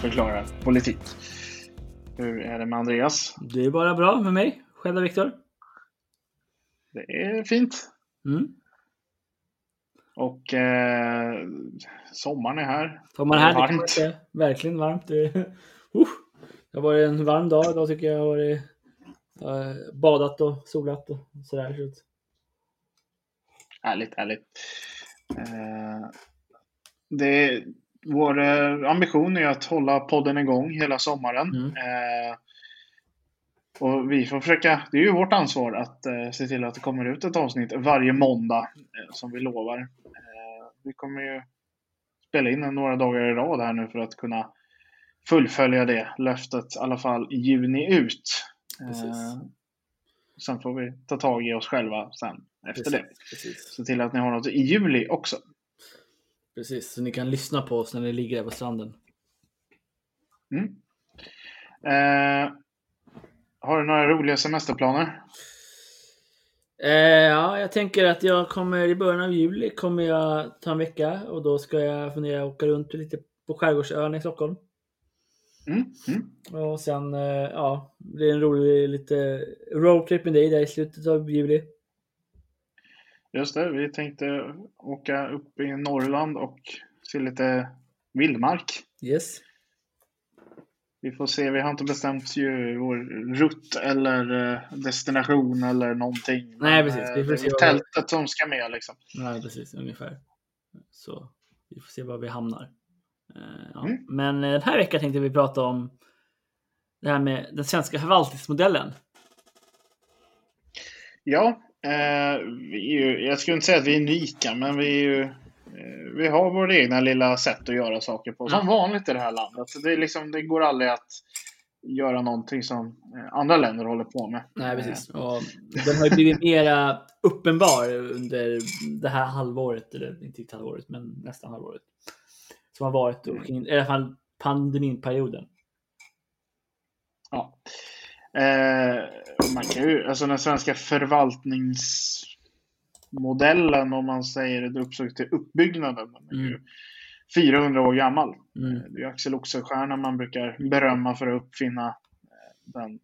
Förklarar politik. Hur är det med Andreas? Det är bara bra med mig. Själv då, Viktor? Det är fint. Mm. Och eh, sommaren är här. Man här, Det är det varmt. säga. Verkligen varmt. Det, uh, det har varit en varm dag idag tycker jag. Jag har varit, eh, badat och solat och sådär. Så Härligt, härligt. Eh, det, vår eh, ambition är att hålla podden igång hela sommaren. Mm. Eh, och vi får försöka, det är ju vårt ansvar att eh, se till att det kommer ut ett avsnitt varje måndag eh, som vi lovar. Eh, vi kommer ju spela in några dagar i rad här nu för att kunna fullfölja det löftet, i alla fall juni ut. Precis. Eh, sen får vi ta tag i oss själva sen efter det. Precis. Se till att ni har något i juli också. Precis, så ni kan lyssna på oss när ni ligger där på stranden. Mm. Eh, har du några roliga semesterplaner? Eh, ja, jag tänker att jag kommer i början av juli kommer jag ta en vecka och då ska jag fundera åka runt lite på skärgårdsön i Stockholm. Mm. Mm. Och sen, eh, ja, det är en rolig lite roadtrip med dig där i slutet av juli. Just det, vi tänkte åka upp i Norrland och se lite vildmark. Yes. Vi får se, vi har inte bestämt ju vår rutt eller eh, destination eller någonting. Nej, precis. eh, Vi får det är tältet som ska med liksom. Nej, precis. Ungefär. Så vi får se var vi hamnar. Eh, ja. Mm. Men eh, den här veckan tänkte vi prata om det här med den svenska förvaltningsmodellen. Ja, eh, ju, jag skulle inte säga att vi är unika, men vi är ju eh, vi har vårt egna lilla sätt att göra saker på. Som Ja. vanligt i det här landet. Det, liksom, det går aldrig att göra någonting som eh, andra länder håller på med. Nej, precis. Och den har ju blivit mera uppenbar under det här halvåret, eller inte riktigt halvåret, men nästan halvåret. Som har varit, i alla fall pandeminperioden. Ja. Eh, man kan ju, alltså den svenska förvaltningsmodellen, om man säger det uppsåg till uppbyggnaden, den är ju Mm. 400 år gammal. Mm, Eh, Det är Axel Oxenstierna man brukar berömma för att uppfinna eh, den,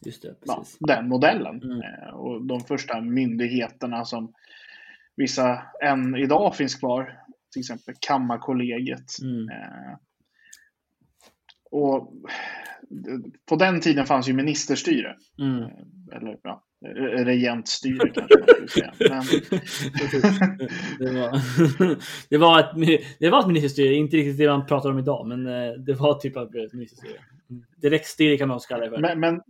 det, ja, den modellen. Mm. Eh, Och de första myndigheterna som vissa än idag finns kvar, till exempel Kammarkollegiet. Mm. Och på den tiden fanns ju ministerstyre. Mm. Eller ja, regentstyre kanske man skulle säga. Men, det, var, det, var ett, det var ett ministerstyre, inte riktigt det man pratar om idag, men eh, det var typ av ett ministerstyre. Direktstyre kan man också kalla det för. men, men,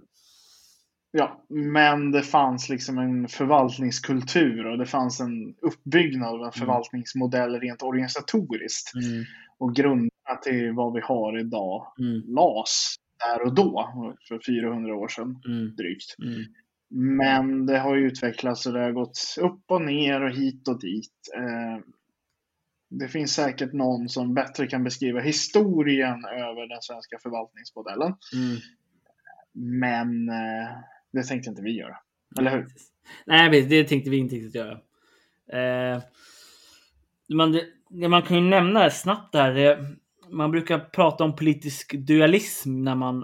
ja, men det fanns liksom en förvaltningskultur och det fanns en uppbyggnad av en förvaltningsmodell rent organisatoriskt. Mm, Och grunderna till vad vi har idag mm, las där och då, för 400 år sedan mm, drygt. mm. Men det har ju utvecklats och det har gått upp och ner och hit och dit. Eh, Det finns säkert någon som bättre kan beskriva historien över den svenska förvaltningsmodellen. Mm. Men eh, det tänkte inte vi göra. Eller hur? Nej, det tänkte vi inte riktigt göra. Eh, man, man kan ju nämna snabbt där, man brukar prata om politisk dualism när man,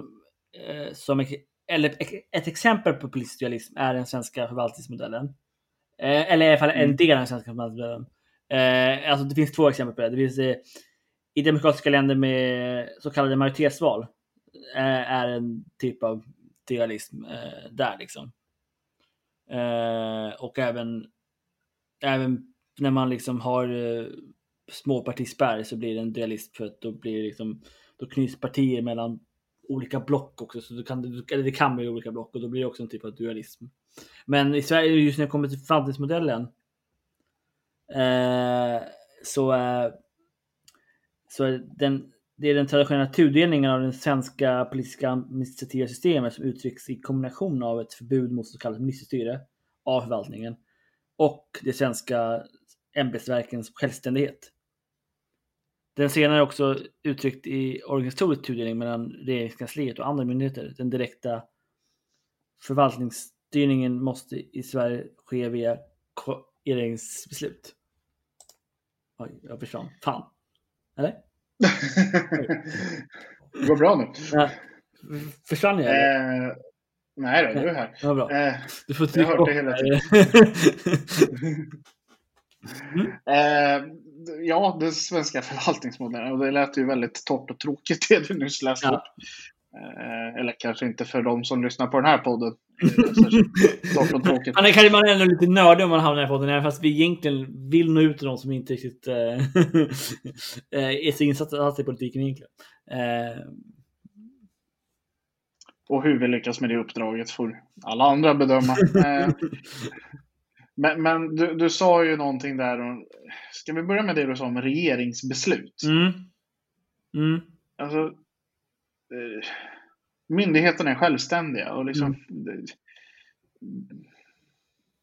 eh, som eller ett, exempel på politisk dualism är den svenska förvaltningsmodellen. Eh, eller i alla fall en Mm. del av den svenska förvaltningsmodellen. Eh, alltså det finns två exempel på det. Det finns eh, i demokratiska länder med så kallade majoritetsval eh, är en typ av dualism eh, där liksom. Eh, och även, även när man liksom har småpartispärr så blir det en dualism för att då blir det liksom, då knyts partier mellan olika block också. Så du kan, du, eller det kan bli olika block och då blir det också en typ av dualism. Men i Sverige, just när det kommer till förvaltningsmodellen. Eh, så, eh, så är den, det är den traditionella tudelningen av den svenska politiska administrativa systemet som uttrycks i kombination av ett förbud mot så kallat ministerstyre av förvaltningen och de svenska ämbetsverkens självständighet. Den senare är också uttryckt i organisatorisk tudelning mellan regeringskansliet och andra myndigheter. Den direkta förvaltningsstyrningen måste i Sverige ske via regeringsbeslut. Oj, jag försvann. Fan. Eller? det går bra nu. Ja. Försvann jag? Eh, nej då, du är här. Ja, bra. Eh, Du får jag har hört det hela tiden. eh, ja, den svenska förvaltningsmodellen. Och det lät ju väldigt torrt och tråkigt det du nyss läste Ja. upp. Eh, eller kanske inte för de som lyssnar på den här podden. Särskilt Torrt och tråkigt. Man är kanske man är ändå lite nördig om man hamnar i den här podden, även fast vi egentligen vill nå ut till de som inte riktigt eh, eh, är så insatta i politiken egentligen. Eh, Och hur vi lyckas med det uppdraget får alla andra bedöma. Men men du, du sa ju någonting där. Om, ska vi börja med det du sa om regeringsbeslut? mm. Mm. Alltså, eh, myndigheterna är självständiga och liksom...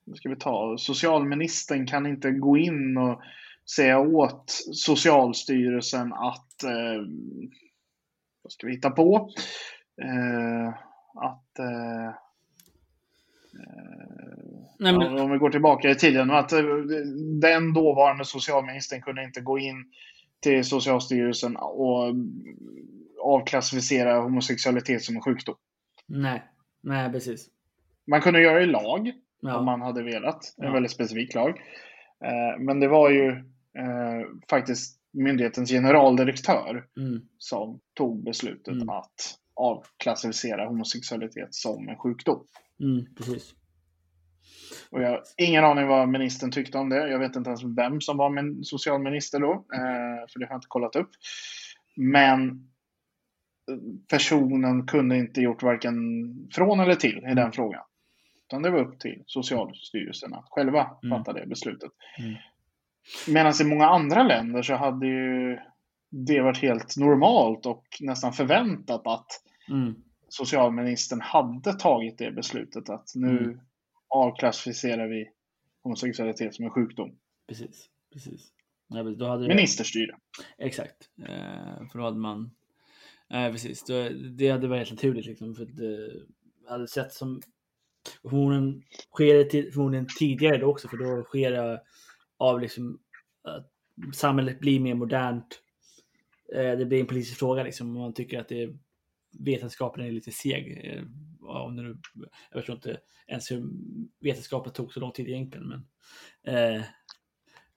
Vad ska vi ta? Socialministern kan inte gå in och säga åt Socialstyrelsen att... Eh, vad ska vi hitta på? Eh, att... Eh, Nej, men, om vi går tillbaka i tiden, att eh, den dåvarande socialministern kunde inte gå in till Socialstyrelsen och avklassificera homosexualitet som en sjukdom. nej. nej, precis. Man kunde göra i lag Ja. om man hade velat, en Ja. väldigt specifik lag. Eh, Men det var ju eh, faktiskt myndighetens generaldirektör Mm. som tog beslutet Mm. att avklassificera homosexualitet som en sjukdom. Mm, precis. Och jag har ingen aning vad ministern tyckte om det. Jag vet inte ens vem som var min socialminister då, eh, för det har jag inte kollat upp. Men personen kunde inte gjort varken från eller till i den frågan. Utan det var upp till Socialstyrelsen att själva Mm. fatta det beslutet. Mm. Medan i många andra länder så hade ju det varit helt normalt och nästan förväntat att Mm. socialministern hade tagit det beslutet att nu Mm. avklassificerar vi homosexualitet som en sjukdom. Precis. precis. Men då hade det... Ministerstyre. Exakt. Eh, för då hade man... Nej, precis. Då, det hade varit helt naturligt liksom. För att det hade sett som... Förmodligen sker det förmodligen tidigare då också. För då sker det av liksom att samhället blir mer modernt. Eh, det blir en politisk fråga liksom. Man tycker att det vetenskapen är lite seg. Eh, om det nu, jag förstår inte ens hur vetenskapen tog så lång tid egentligen. Men, eh,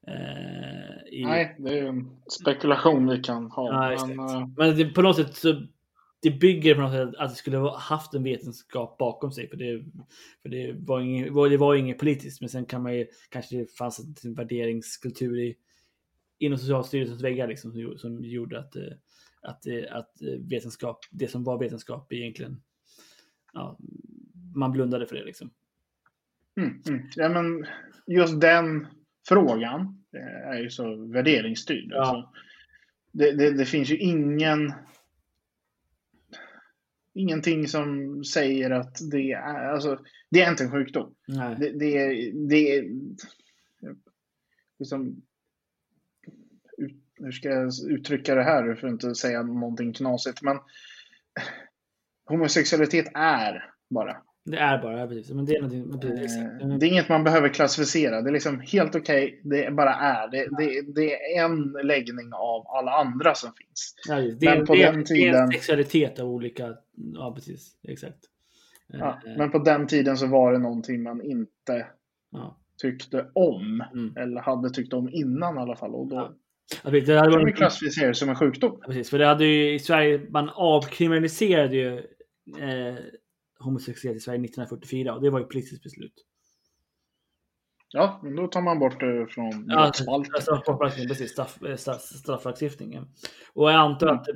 eh, i, Nej, det är en spekulation vi kan ha. Ja, men, eh, Men det, på något sätt så det bygger på något sätt att det skulle ha haft en vetenskap bakom sig. För det, för det, var, det var inget politiskt. Men sen kan man ju, kanske det fanns en värderingskultur i, inom Socialstyrelsens väggar liksom, som, som gjorde att, eh, att, eh, att eh, vetenskap, det som var vetenskap egentligen, ja, man blundade för det liksom. mm, mm. Ja, men just den frågan är ju så värderingsstyrd. Ja. Alltså, det, det, det finns ju ingen ingenting som säger att det är, alltså, det är inte en sjukdom. Nej. Det, det, är- det liksom, hur ska jag uttrycka det här för att inte säga någonting knasigt, men homosexualitet är bara. Det är bara, precis. Men det är någonting, precis, exakt. Eh, Det är inget man behöver klassificera. Det är liksom helt okej. det bara är. Det, det, det är en läggning av alla andra som finns. Ja, det, Men på det, den det är en tiden- sexualitet av olika, ja precis, exakt. Ja, Eh, men på den tiden så var det någonting man inte ja. tyckte om. Mm. Eller hade tyckt om innan i alla fall. Och då Ja. Ja, precis, det hade varit, klassificera det som en sjukdom. Ja, precis, för det hade ju i Sverige, man avkriminaliserade ju eh, homosexualitet i Sverige 1944 och det var ju politiskt beslut. Ja, men då tar man bort det från Ja, brottsbalken. strafflagstiftningen, precis, straff, eh, straff, strafflagstiftningen. Och jag antar Mm. att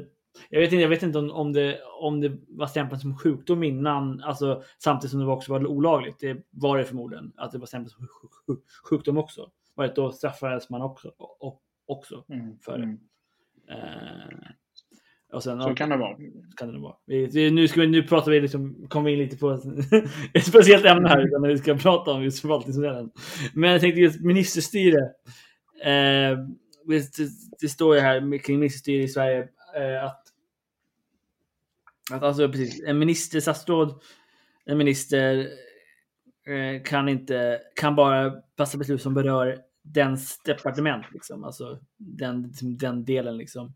Jag vet inte, jag vet inte om, om, det, om det var stämplat som sjukdom innan, alltså samtidigt som det också var olagligt. Det var det förmodligen, att det var stämplat som sjukdom också. Det då straffades man också, och, också Mm. för det. Mm. Eh, sen, Så kan det vara. kan det vara. Vi, nu, ska vi, nu pratar vi liksom, kommer vi in lite på ett speciellt ämne här, utan vi ska prata om just förvaltningsmodellen. Men jag tänkte just ministerstyre. Eh, det, det står ju här kring ministerstyre i Sverige eh, att, att alltså precis, en minister, statsråd, en minister eh, kan inte, kan bara fatta beslut som berör dens departement, liksom. alltså den, den delen liksom.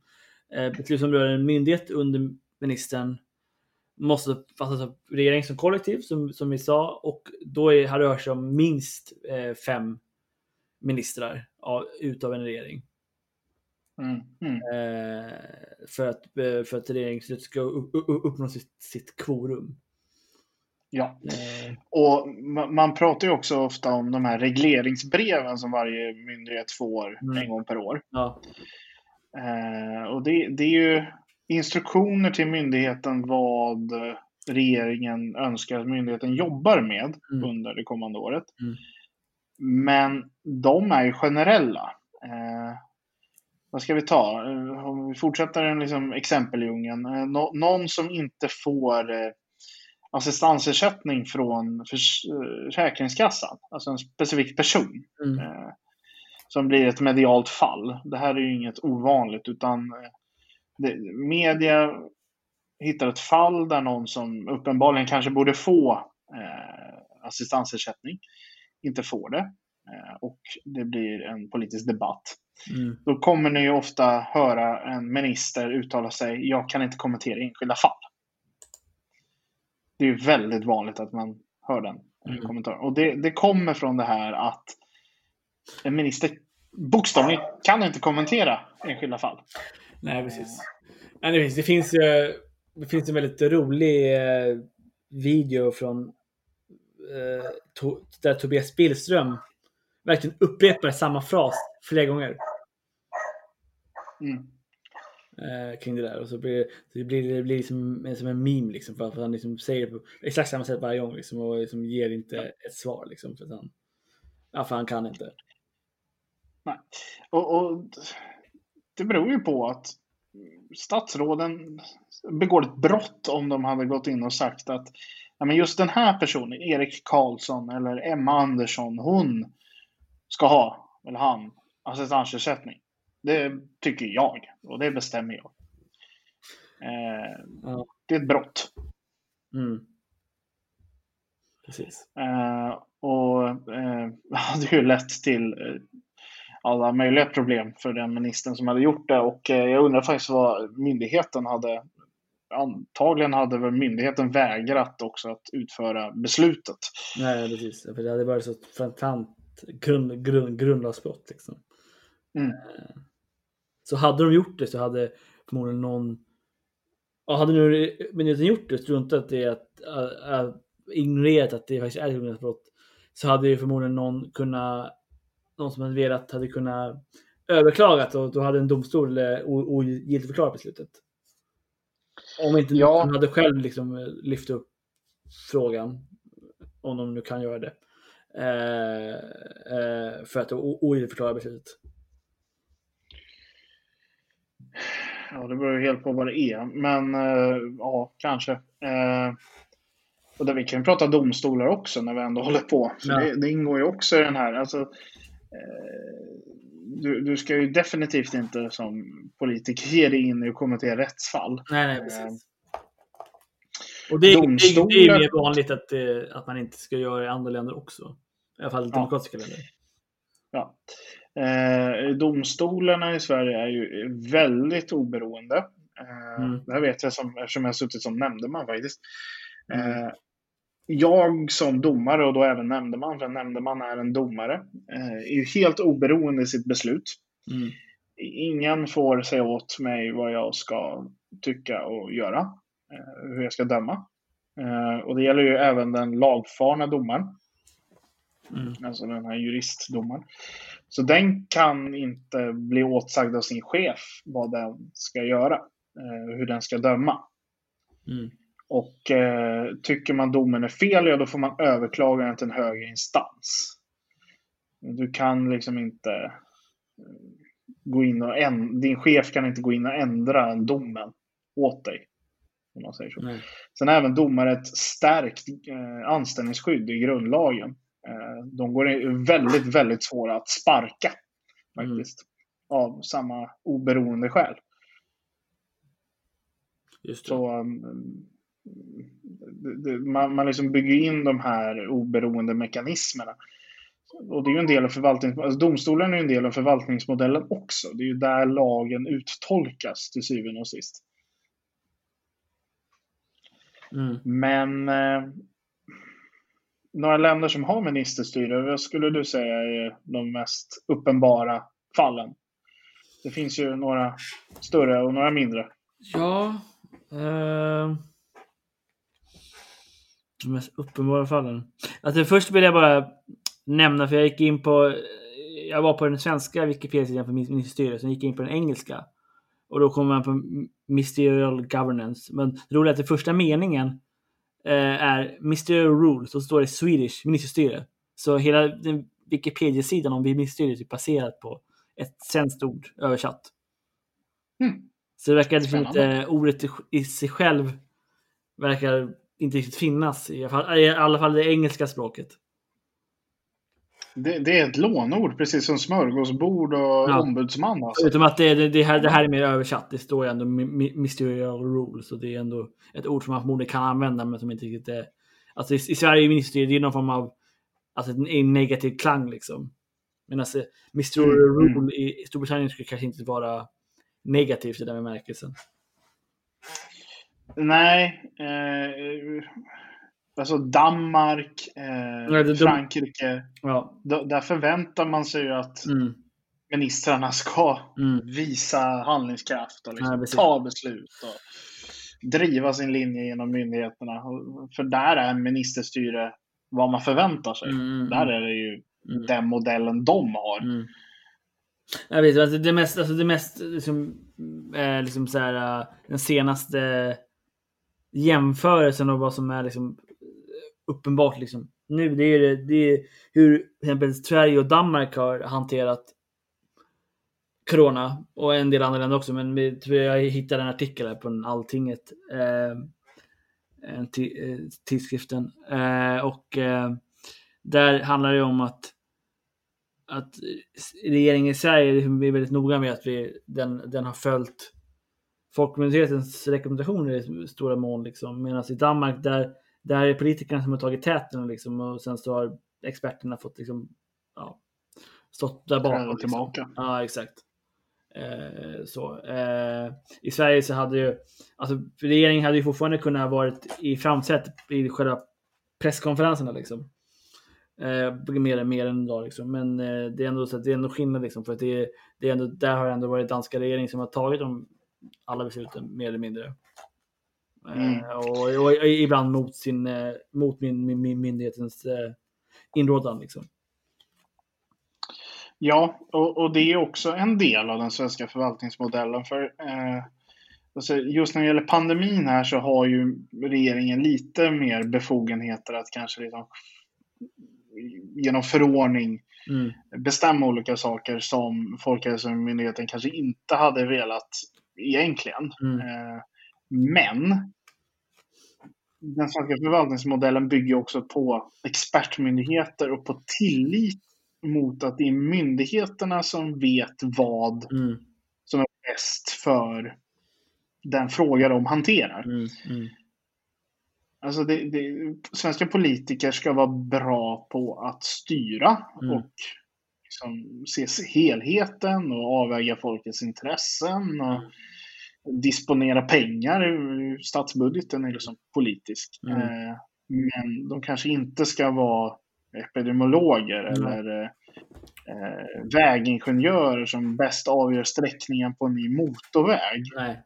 Eh, beslut som rör en myndighet under ministern måste fattas av regeringen som kollektiv, som, som vi sa, och då är, har det rört sig om minst eh, fem ministrar av, utav en regering. Mm. Mm. Eh, för, att, eh, för att regeringsbeslut ska upp, upp, uppnå sitt, sitt quorum. Ja. Eh, Och ma- man pratar ju också ofta om de här regleringsbreven som varje myndighet får Mm. en gång per år. ja. Eh, och det, det är ju instruktioner till myndigheten vad regeringen önskar att myndigheten jobbar med Mm. under det kommande året. Mm. Men de är ju generella. Eh, vad ska vi ta? Om vi fortsätter en liksom exempeldjungeln. Nå- någon som inte får assistansersättning från eh, Försäkringskassan, alltså en specifik person Mm. eh, som blir ett medialt fall. Det här är ju inget ovanligt utan eh, det, media hittar ett fall där någon som uppenbarligen kanske borde få eh, assistansersättning inte får det. Eh, och det blir en politisk debatt. Mm. Då kommer ni ju ofta höra en minister uttala sig, jag kan inte kommentera enskilda fall. Det är väldigt vanligt att man hör den eh, Mm. kommentaren. Och det, det kommer från det här att en minister bokstavligen kan inte kommentera enskilda fall. Nej, precis. Nej, det, finns, det, finns, ju- det finns en väldigt rolig eh, video från eh, där Tobias Billström verkligen upprepar samma fras flera gånger Mm. Eh, kring det där. Och så blir det, det blir, det blir som, som en meme liksom, för att han liksom säger det på exakt samma sätt varje gång liksom, och liksom ger inte ett svar. Liksom, för att han, ja, för han kan inte. Nej. Och, och det beror ju på att statsråden begår ett brott om de hade gått in och sagt att ja, men just den här personen, Erik Karlsson eller Emma Andersson, hon ska ha, eller han, assistansersättning. Det tycker jag och det bestämmer jag. Eh, Ja. Det är ett brott. Mm. Precis. Eh, och eh, hade ju lett till eh, alla möjliga problem för den ministern som hade gjort det. Och eh, jag undrar faktiskt vad myndigheten hade Antagligen hade väl myndigheten vägrat också att utföra beslutet. Nej, precis. För det hade varit så ett fantant grund, grund, grundlagsbrott. Liksom. Mm. Så hade de gjort det så hade förmodligen någon... Ja, hade nu myndigheten gjort det, struntat i att, att, att ignorerat att det faktiskt är ett grundlagsbrott, så hade ju förmodligen någon kunnat... Någon som hade velat hade kunnat överklagat och då hade en domstol eh, ogiltigförklarat beslutet. Om inte Ja. de hade själv liksom eh, lyft upp frågan, om de nu kan göra det, eh, eh, för att ogiltigförklara beslutet. Ja, det beror ju helt på vad det är. Men eh, ja, kanske. Eh, och där vi kan ju prata domstolar också när vi ändå håller på. Ja. det, det ingår ju också i den här. Alltså, eh, du, du ska ju definitivt inte som politiker ge dig in i och kommentera rättsfall. Nej, nej, Eh, precis. Och det är, det, är- det är domstolar- mer vanligt att, det, att man inte ska göra i andra länder också. I alla fall Ja. demokratiska länder. Ja. Eh, domstolarna i Sverige är ju väldigt oberoende. Eh, Mm. Det här vet jag som, eftersom jag har suttit som nämndeman faktiskt. Mm. Eh, jag som domare och då även nämndeman, för en nämndeman är en domare, eh, är ju helt oberoende i sitt beslut. Mm. Ingen får säga åt mig vad jag ska tycka och göra, eh, hur jag ska döma. Eh, och det gäller ju även den lagfarna domaren. Mm. Alltså den här juristdomaren. Så den kan inte bli åtsagd av sin chef vad den ska göra. eh, hur den ska döma. Mm. Och eh, tycker man domen är fel, ja då får man överklaga den till en högre instans. Du kan liksom inte eh, gå in och änd- din chef kan inte gå in och ändra domen åt dig. Om man säger så. Nej. Sen har även domare ett stärkt eh, anställningsskydd i grundlagen. Eh, de går väldigt, väldigt svåra att sparka faktiskt. Av samma oberoende skäl. Så um, man, man liksom bygger in de här oberoende mekanismerna. Och det är ju en del av förvaltnings... Alltså domstolen är ju en del av förvaltningsmodellen också. Det är ju där lagen uttolkas till syvende och sist. Mm. Men eh, några länder som har ministerstyre, vad skulle du säga är de mest uppenbara fallen? Det finns ju några större och några mindre. Ja. Eh, de mest uppenbara fallen. Alltså, först vill jag bara nämna, för jag gick in på... Jag var på den svenska Wikipedia-sidan för ministerstyre, sen gick jag in på den engelska. Och då kommer man på Ministerial Governance. Men det roliga är att den första meningen är Ministerial Rules, och så står det Swedish ministerstyre. Så hela Wikipedia-sidan om ministerstyre är typ baserat på ett svenskt ord översatt. Mm. Så det verkar liksom inte, ordet i- i sig själv verkar inte riktigt finnas. I alla fall, i alla fall det engelska språket. Det, det är ett lånord, precis som smörgåsbord och Ja. ombudsman. Alltså. Förutom att det, det, det, här, det här är mer översatt. Det står ju ändå ministerial rules. Och det är ändå ett ord som man förmodligen kan använda men som inte riktigt är... Alltså i, i Sverige är är någon form av alltså, en, negativ klang liksom. Medan eh, ministerial Mm, mm. rule i i Storbritannien skulle kanske inte vara negativt i den bemärkelsen. Nej. Eh, alltså Danmark, eh, Nej, det- Frankrike. Ja. Där förväntar man sig ju att Mm, ministrarna ska mm, visa handlingskraft och liksom precis. ta beslut. Och driva sin linje genom myndigheterna. För där är ministerstyre vad man förväntar sig. mm, mm, Där är det ju mm. den modellen de har. Mm. Jag vet, alltså det mest, alltså det mest liksom, eh, liksom så här, eh, den senaste jämförelsen av vad som är liksom uppenbart liksom nu, det är, det, det är hur till exempel Sverige och Danmark har hanterat Corona och en del andra länder också. Men vi- typ, jag hittade en artikel här på en Alltinget. Eh, en eh, tidskriften. Eh, och eh, där handlar det om att att regeringen i Sverige liksom, är väldigt noga med att vi, den, den har följt Folkmyndighetens rekommendationer i stora mån. Liksom. Medan i Danmark där, där är politikerna som har tagit täten liksom, och sen så har experterna fått liksom, ja, stått där bakom. Liksom. tillbaka. Ja, exakt. Eh, så. Eh, I Sverige så hade ju, alltså regeringen hade ju fortfarande kunnat varit i framsätet i själva presskonferenserna liksom. Eh, mer, mer än idag liksom. Men eh, det är ändå så att det är ändå skillnad liksom. För att det, är- det är ändå, där har det ändå varit danska regering som har tagit de alla besluten mer eller mindre. Mm. Eh, och, och, och ibland mot sin, eh, mot min, min, min myndighetens eh, inrådan liksom. Ja, och, och det är också en del av den svenska förvaltningsmodellen. För eh, alltså just när det gäller pandemin här så har ju regeringen lite mer befogenheter att kanske liksom genom förordning Mm. bestämma olika saker som Folkhälsomyndigheten kanske inte hade velat egentligen. Mm. Eh, men den svenska förvaltningsmodellen bygger också på expertmyndigheter och på tillit mot att det är myndigheterna som vet vad Mm. som är bäst för den fråga de hanterar. Mm. Mm. Alltså det, det, svenska politiker ska vara bra på att styra Mm. och liksom se helheten och avväga folkets intressen och Mm. Disponera pengar. Statsbudgeten är liksom politisk. Mm. Eh, men de kanske inte ska vara epidemiologer Mm. eller eh, eh, vägingenjörer som bäst avgör sträckningen på en ny motorväg. Nej.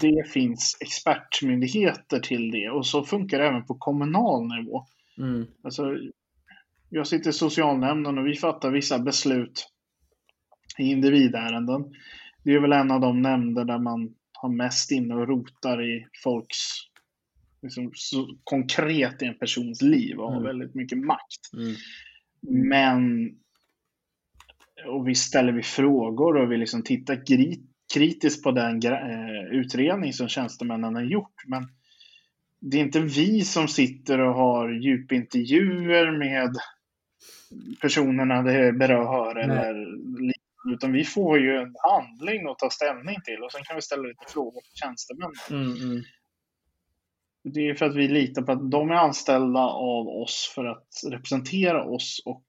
Det finns expertmyndigheter till det och så funkar det även på kommunal nivå. Mm. Alltså, jag sitter i socialnämnden och vi fattar vissa beslut i individärenden. Det är väl en av de nämnder där man har mest inne och rotar i folks liksom, så konkret i en persons liv och har Mm. väldigt mycket makt. Mm. Men och vi ställer vi frågor och vi liksom tittar kritiskt på den eh, utredning som tjänstemännen har gjort. Men det är inte vi som sitter och har djupintervjuer med personerna det berör Nej. eller utan vi får ju en handling att ta ställning till och sen kan vi ställa lite frågor till tjänstemännen. Mm, mm. Det är för att vi litar på att de är anställda av oss för att representera oss och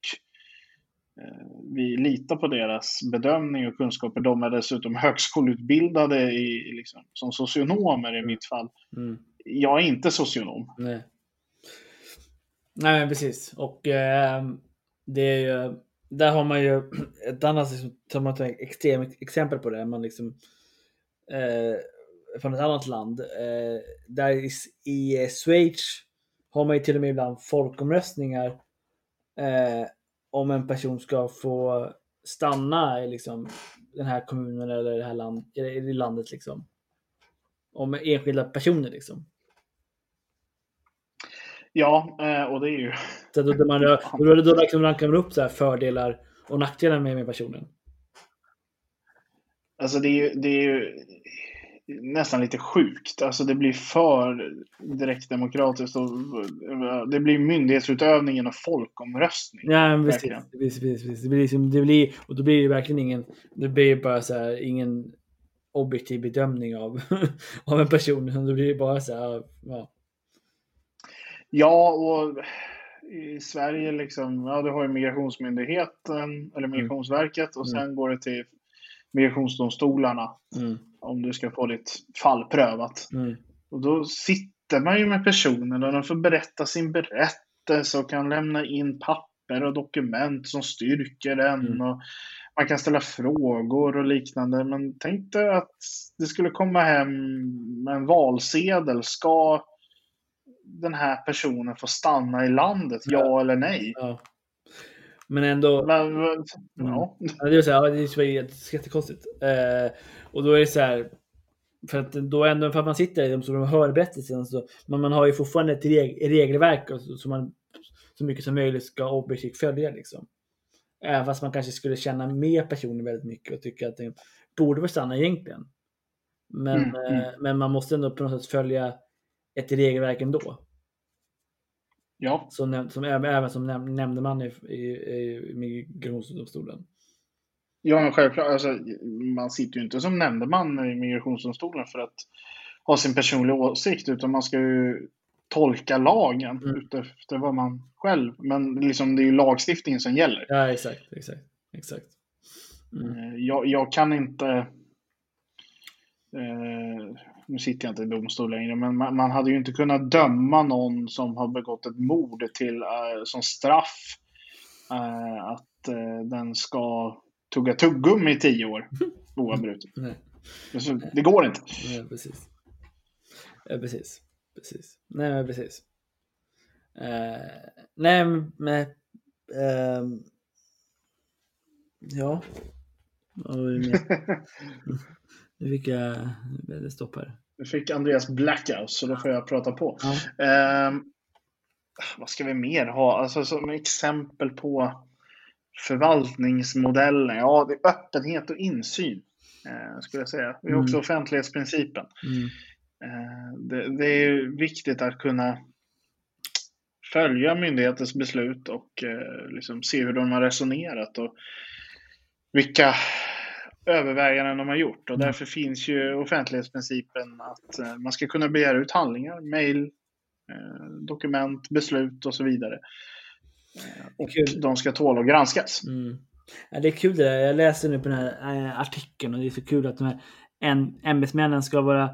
eh, vi litar på deras bedömning och kunskaper. De är dessutom högskoleutbildade i, liksom, som socionomer i mitt fall. Mm. Jag är inte socionom. Nej. Nej, precis. Och eh, det är ju, där har man ju ett annat liksom, som man extremt exempel på det. Man liksom, eh, från ett annat land. Eh, där i, i Schweiz har man ju till och med ibland folkomröstningar eh, om en person ska få stanna i liksom, den här kommunen eller det här land, i landet. Liksom. Om enskilda personer liksom. Ja, eh, och det är ju... Så då, man, då, då, liksom rankar man upp så här fördelar och nackdelar med, med personen. Alltså det är ju, det är ju nästan lite sjukt. Alltså det blir för direkt demokratiskt och det blir myndighetsutövningen och folkomröstning. Ja, men precis. Precis. Det blir liksom, det blir, och då blir det verkligen ingen, det blir bara så här, ingen objektiv bedömning av, av en person. Det blir bara så här, ja. Ja, och i Sverige liksom, ja du har ju Migrationsmyndigheten eller Migrationsverket och sen går det till migrationsdomstolarna Mm, om du ska få ditt fall prövat. mm, Och då sitter man ju med personen och de får berätta sin berättelse och kan lämna in papper och dokument som styrker den. Mm. Och man kan ställa frågor och liknande. Men tänk dig att det skulle komma hem en valsedel. Ska den här personen få stanna i landet? Ja eller nej? ja. Men ändå, Men, ja. Ja, det är så här, ja, det är så jätte- jättekonstigt. Eh, och då är det så här, för att då ändå, för att man sitter i domstolen och hör berättelsen, så, men man har ju fortfarande ett reg, regelverk så- som man så mycket som möjligt ska objektivt följa. Liksom. Även fast man kanske skulle känna med personen väldigt mycket och tycka att den borde få stanna egentligen. Men, Mm, mm. eh, men man måste ändå på något sätt följa ett regelverk ändå. ja. Som, som, även, även som näm, nämndeman i, i, i migrationsdomstolen. Ja, men självklart. Alltså, man sitter ju inte som nämndeman i Migrationsdomstolen för att ha sin personliga åsikt, utan man ska ju tolka lagen Mm. utefter vad man själv... Men liksom, det är ju lagstiftningen som gäller. Ja, exakt. exakt, exakt. Mm. Eh, Jag, jag kan inte... Eh, nu sitter jag inte i domstol längre, men man, man hade ju inte kunnat döma någon som har begått ett mord till eh, som straff eh, att eh, den ska tugga tuggummi i tio år oavbrutet. Alltså, det går inte. nej, precis. Ja, precis. Precis. Nej, men precis. Nej, men... men, ehm, ja. Det? Nu fick jag... Det stopp här. Nu fick Andreas blackout, så då får jag prata på. Ja. Ehm, vad ska vi mer ha? Alltså som exempel på förvaltningsmodellen. Ja, det är öppenhet och insyn. Eh, skulle jag säga. Vi har också Mm. offentlighetsprincipen. Mm. Eh, det, det är viktigt att kunna följa myndighetens beslut och eh, liksom se hur de har resonerat och vilka överväganden de har gjort. Och Mm. därför finns ju offentlighetsprincipen att eh, man ska kunna begära ut handlingar, mejl, eh, dokument, beslut och så vidare. Eh, och Kul. de ska tåla att granskas. Mm. Ja, det är kul det där. Jag läser nu på den här artikeln och det är så kul att de här en- ämbetsmännen ska vara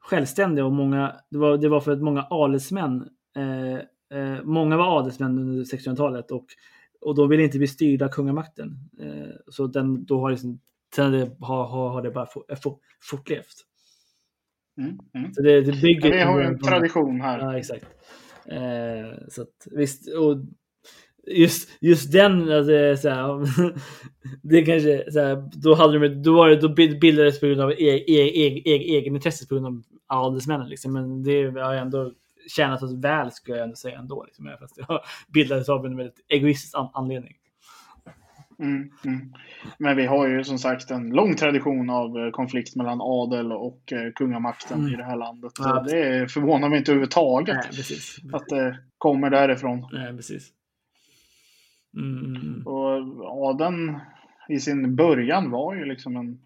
självständiga och många, det var, det var för att många adelsmän, eh, eh, många var adelsmän under 1600-talet och, och de ville inte bli styrda av kungamakten. Så den, då har, liksom, sen det, har, har, har det bara fort, fortlevt. Mm, mm. Så det, det bygger Ja, vi har ju en tradition här. Ja, exakt. Eh, så att, visst, och just, just den, alltså, så här, det kanske, så här, då, hade de, då, var det, då bildades på grund av e, e, e, e, egenintresse på grund av adelsmännen. Liksom. Men det har ändå tjänat oss väl, skulle jag ändå säga ändå. Liksom, fast det bildades av en väldigt egoistisk anledning. Mm, mm. Men vi har ju som sagt en lång tradition av eh, konflikt mellan adel och eh, kungamakten mm. i det här landet. Ja, det förvånar mig inte överhuvudtaget Nej, precis. att det kommer därifrån. Nej, precis. Mm. Och adeln i sin början var ju liksom en...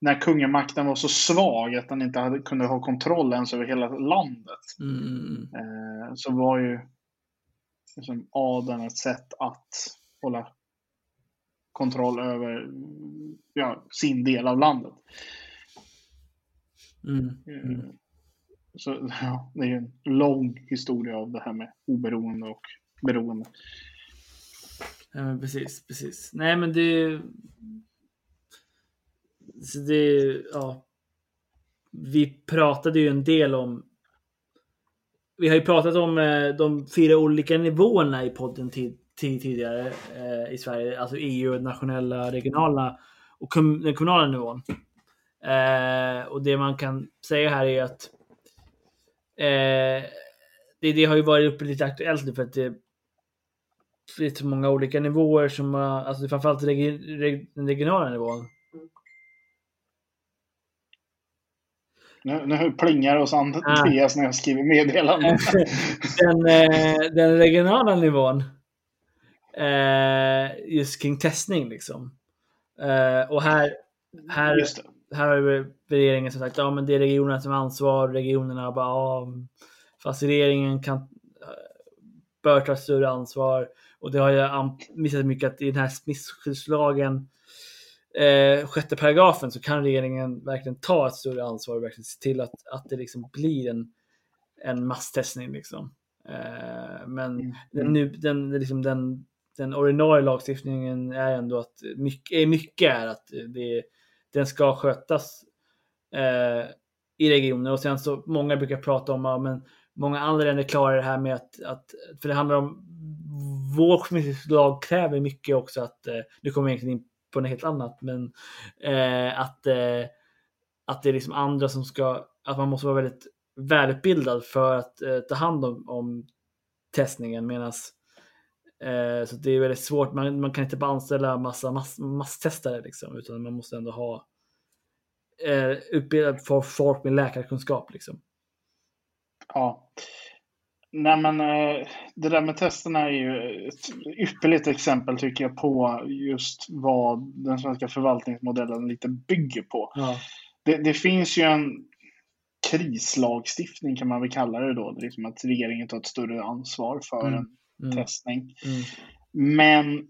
När kungamakten var så svag att den inte hade, kunde ha kontroll ens över hela landet. Eh, så var ju liksom adeln ett sätt att hålla kontroll över ja, sin del av landet. Mm. Mm. Så ja, det är en lång historia av det här med oberoende och beroende. Ja, precis, precis. Nej, men det... Så det, ja. Vi pratade ju en del om... Vi har ju pratat om eh, de fyra olika nivåerna i podden tid, tidigare eh, i Sverige, alltså EU, nationella, regionala och kom, den kommunala nivån. Eh, och det man kan säga här är att eh, det, det, har ju varit uppe lite aktuellt nu för att det finns så många olika nivåer som, alltså framförallt regi, reg, den regionala nivån. Nu, nu plingar hos Andreas ah. när jag skriver meddelanden. den, eh, den regionala nivån eh, just kring testning liksom. Eh, och här, här, här har regeringen som sagt, ja men det är regionerna som har ansvar, regionerna bara, ja, fast regeringen kan, eh, bör ta större ansvar. Och det har jag missat mycket att i den här smittskyddslagen, eh, sjätte paragrafen, så kan regeringen verkligen ta ett större ansvar och verkligen se till att, att det liksom blir en, en masstestning. Liksom. Eh, men mm. den, nu, den, liksom den den ordinarie lagstiftningen är ändå att mycket, mycket är att det, den ska skötas eh, i regioner och sen så många brukar prata om att men många andra länder klarar det här med att, att för det handlar om vår lag kräver mycket också att, eh, nu kommer jag egentligen in på något helt annat, men eh, att, eh, att det är liksom andra som ska, att man måste vara väldigt välutbildad för att eh, ta hand om, om testningen medan Eh, så det är väldigt svårt. Man, man kan inte bara anställa massa mass, masstestare liksom, utan man måste ändå ha eh, utbildad folk med läkarkunskap. Liksom. Ja. Nej men eh, det där med testerna är ju ett ypperligt exempel tycker jag på just vad den svenska förvaltningsmodellen lite bygger på. Ja. Det, det, finns ju en krislagstiftning kan man väl kalla det då. Det liksom att regeringen tar ett större ansvar för mm. en mm. testning. Mm. Men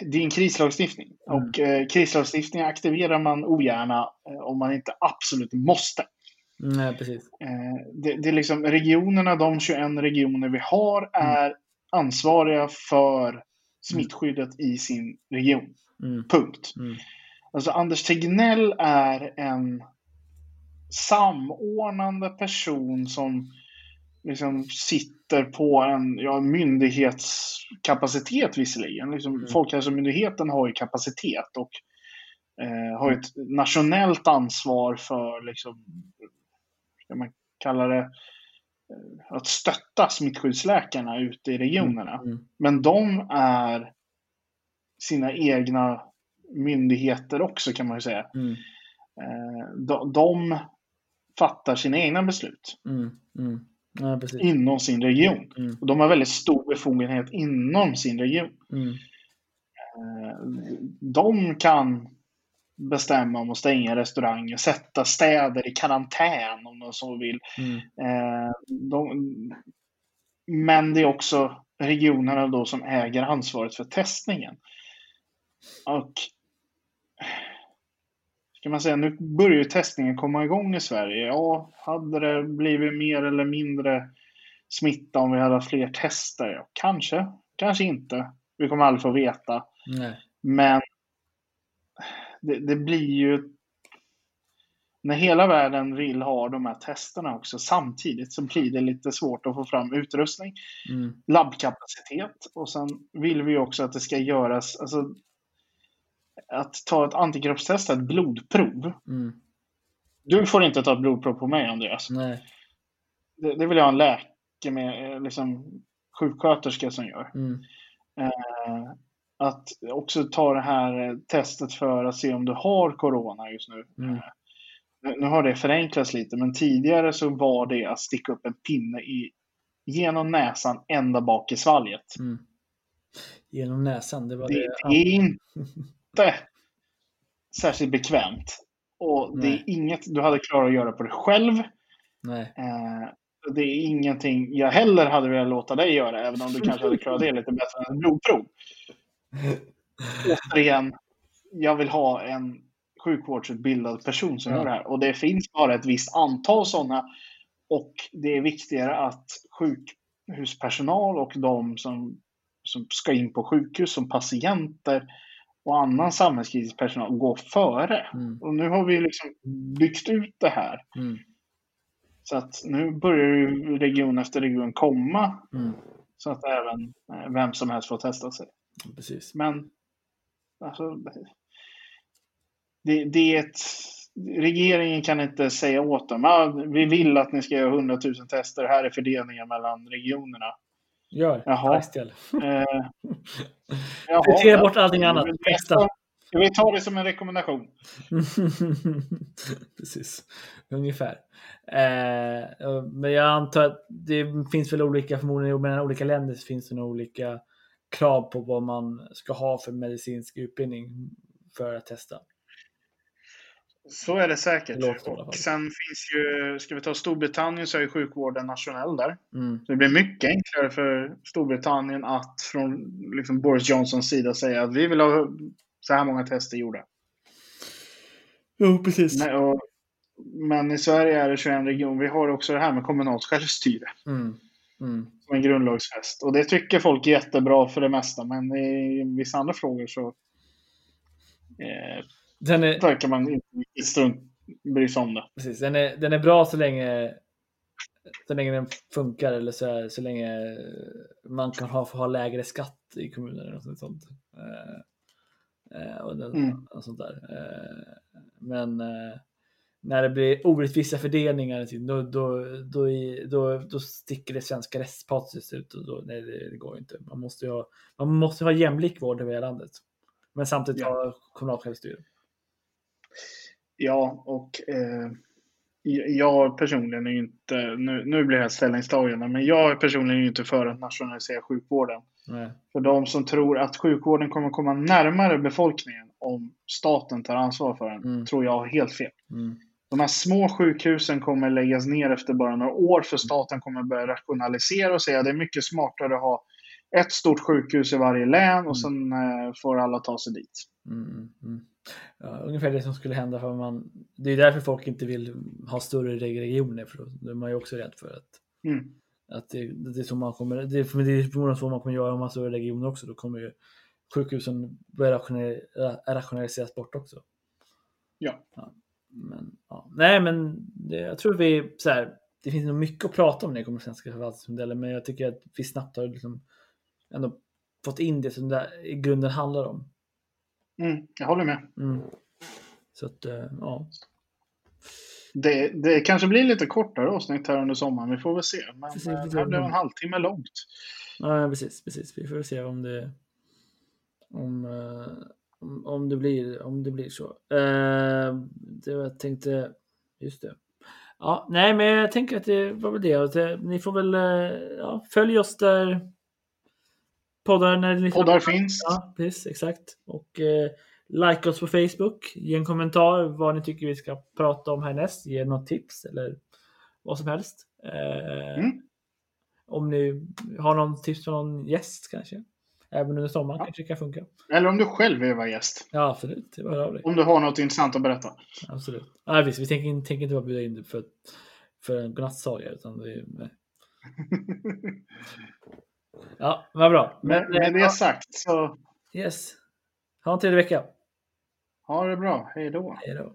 det är en krislagstiftning mm. och eh, krislagstiftning aktiverar man ogärna eh, om man inte absolut måste. Nej, precis. Eh, det, det, är liksom regionerna, de 21 regioner vi har, mm. är ansvariga för smittskyddet i sin region. Mm. Punkt. Alltså Anders Tegnell är en samordnande person som liksom sitter på en ja, myndighetskapacitet visserligen. Liksom, mm. Folkhälsomyndigheten har ju kapacitet och eh, har ett nationellt ansvar för, liksom, ska man kalla det, eh, att stötta smittskyddsläkarna ute i regionerna. Mm. mm. Men de är sina egna myndigheter också kan man ju säga. Mm. Eh, de, de fattar sina egna beslut. Ja, inom sin region. Mm. Och de har väldigt stor befogenhet inom sin region. Mm. Eh, de kan bestämma om att stänga restauranger, sätta städer i karantän om de så vill. Mm. Eh, de, men det är också regionerna då som äger ansvaret för testningen. Och kan man säga, nu börjar ju testningen komma igång i Sverige. Ja, hade det blivit mer eller mindre smitta om vi hade haft fler tester? Ja, kanske, kanske inte. Vi kommer aldrig få veta. Nej. Men det, det, blir ju när hela världen vill ha de här testerna också samtidigt så blir det lite svårt att få fram utrustning, Mm. labbkapacitet och sen vill vi också att det ska göras, alltså att ta ett antikroppstest, ett blodprov. Mm. Du får inte ta ett blodprov på mig Andreas. Nej. Det, det vill jag ha en läkare med, eh, liksom sjuksköterska som gör. Mm. Eh, att också ta det här eh, testet för att se om du har corona just nu. Mm. Eh, nu- har det förenklats lite, men tidigare så var det att sticka upp en pinne i, genom näsan ända bak i svalget. Mm. Genom näsan, det var Det, det. det är inte särskilt bekvämt. Och det är Nej. inget du hade klarat att göra på dig själv. Eh, det är ingenting jag heller hade velat låta dig göra, även om du kanske hade klarat det lite bättre än ett blodprov. Återigen, jag vill ha en sjukvårdsutbildad person som Ja. gör det här. Och det finns bara ett visst antal sådana. Och det är viktigare att sjukhuspersonal och de som, som ska in på sjukhus som patienter och annan samhällskritisk personal går före. Mm. Och nu har vi liksom byggt ut det här. Mm. Så att nu börjar region efter region komma Mm. så att även eh, vem som helst får testa sig. Precis. Men alltså, det, det är ett, regeringen kan inte säga åt dem ah, vi vill att ni ska göra 100 000 tester, här är fördelningen mellan regionerna. Gör. Jaha. Istället. Eh, jaha, Prioritera bort allting annat. Testa. Vi ta det som en rekommendation? Precis, ungefär. Eh, men jag antar att det finns väl olika, förmodligen mellan olika länder finns det nog olika krav på vad man ska ha för medicinsk utbildning för att testa. Så är det säkert. Fall. Och sen finns ju, ska vi ta Storbritannien så är ju sjukvården nationell där. Mm. Så det blir mycket enklare för Storbritannien att från liksom Boris Johnsons sida säga att vi vill ha så här många tester gjorda. Jo, precis. Men, och, men i Sverige är det 21 regioner. Vi har också det här med kommunalt självstyre Mm. Mm. som en grundlagsfäst. Och det tycker folk är jättebra för det mesta. Men i vissa andra frågor så eh, Den, är, verkar man inte strunt bry sig om det. precis. Den, är, den är bra så länge, så länge den funkar eller så, så länge man kan ha, ha lägre skatt i kommunen eller något sånt. Eh, eh, och, den, Mm. och sånt där. Eh, men eh, när det blir orättvisa fördelningar då, då, då, då, då sticker det svenska rättspatos ut och då, nej, det, det går inte. Man måste ha, man måste ha jämlik vård över hela landet. Men samtidigt Ja. ha kommunalt självstyre. Ja, och eh, jag personligen är ju inte, nu, nu blir det här ställningstagande, men jag är personligen inte för att nationalisera sjukvården. Nej. För de som tror att sjukvården kommer komma närmare befolkningen om staten tar ansvar för den, Mm. tror jag har helt fel. Mm. De här små sjukhusen kommer läggas ner efter bara några år för staten kommer börja rationalisera och säga att det är mycket smartare att ha ett stort sjukhus i varje län och sen eh, får alla ta sig dit. Mm, mm. Ja, ungefär det som skulle hända för man. Det är därför folk inte vill ha större regioner för då är man ju också rädd för att, Mm. att det, det är så man kommer. Det för det är förmodligen så man kommer göra om man har större regioner också. Då kommer ju sjukhusen börja ra- rationaliseras bort också. Ja. Men, ja. Nej, men det, jag tror vi så här. Det finns nog mycket att prata om när det kommer till svenska förvaltningsmodellen, men jag tycker att vi snabbt har liksom ändå fått in det som det i grunden handlar om. Mm, jag håller med. Mm. Så att, eh, ja. Det, det kanske blir lite kortare avsnitt här under sommaren. Vi får väl se. Men Precis, eh, det får här blev en halvtimme långt. ja, precis, precis. Vi får se om det om, eh, om, om det blir om det blir så. Eh, det jag tänkte, just det. Ja, nej, men jag tänker att det var väl det. Ni får väl eh, ja, följ oss där poddar när ni Poddar finns. Ja, precis, exakt. Och eh, like oss på Facebook. Ge en kommentar vad ni tycker vi ska prata om härnäst. Ge något tips eller vad som helst. Eh, Mm. Om ni har någon tips på någon gäst kanske. Även under sommaren Ja. kanske det kan funka. Eller om du själv vill vara gäst. Ja, absolut. Det var. Om du har något intressant att berätta. Absolut. Ja, visst, vi tänker, tänker inte bara bjuda in dig för, för en godnattsaga. Utan det, nej. Ja, vad bra. Men, med eh, det sagt så Yes. Ha en trevlig vecka. ha det bra. Hej då. Hej då.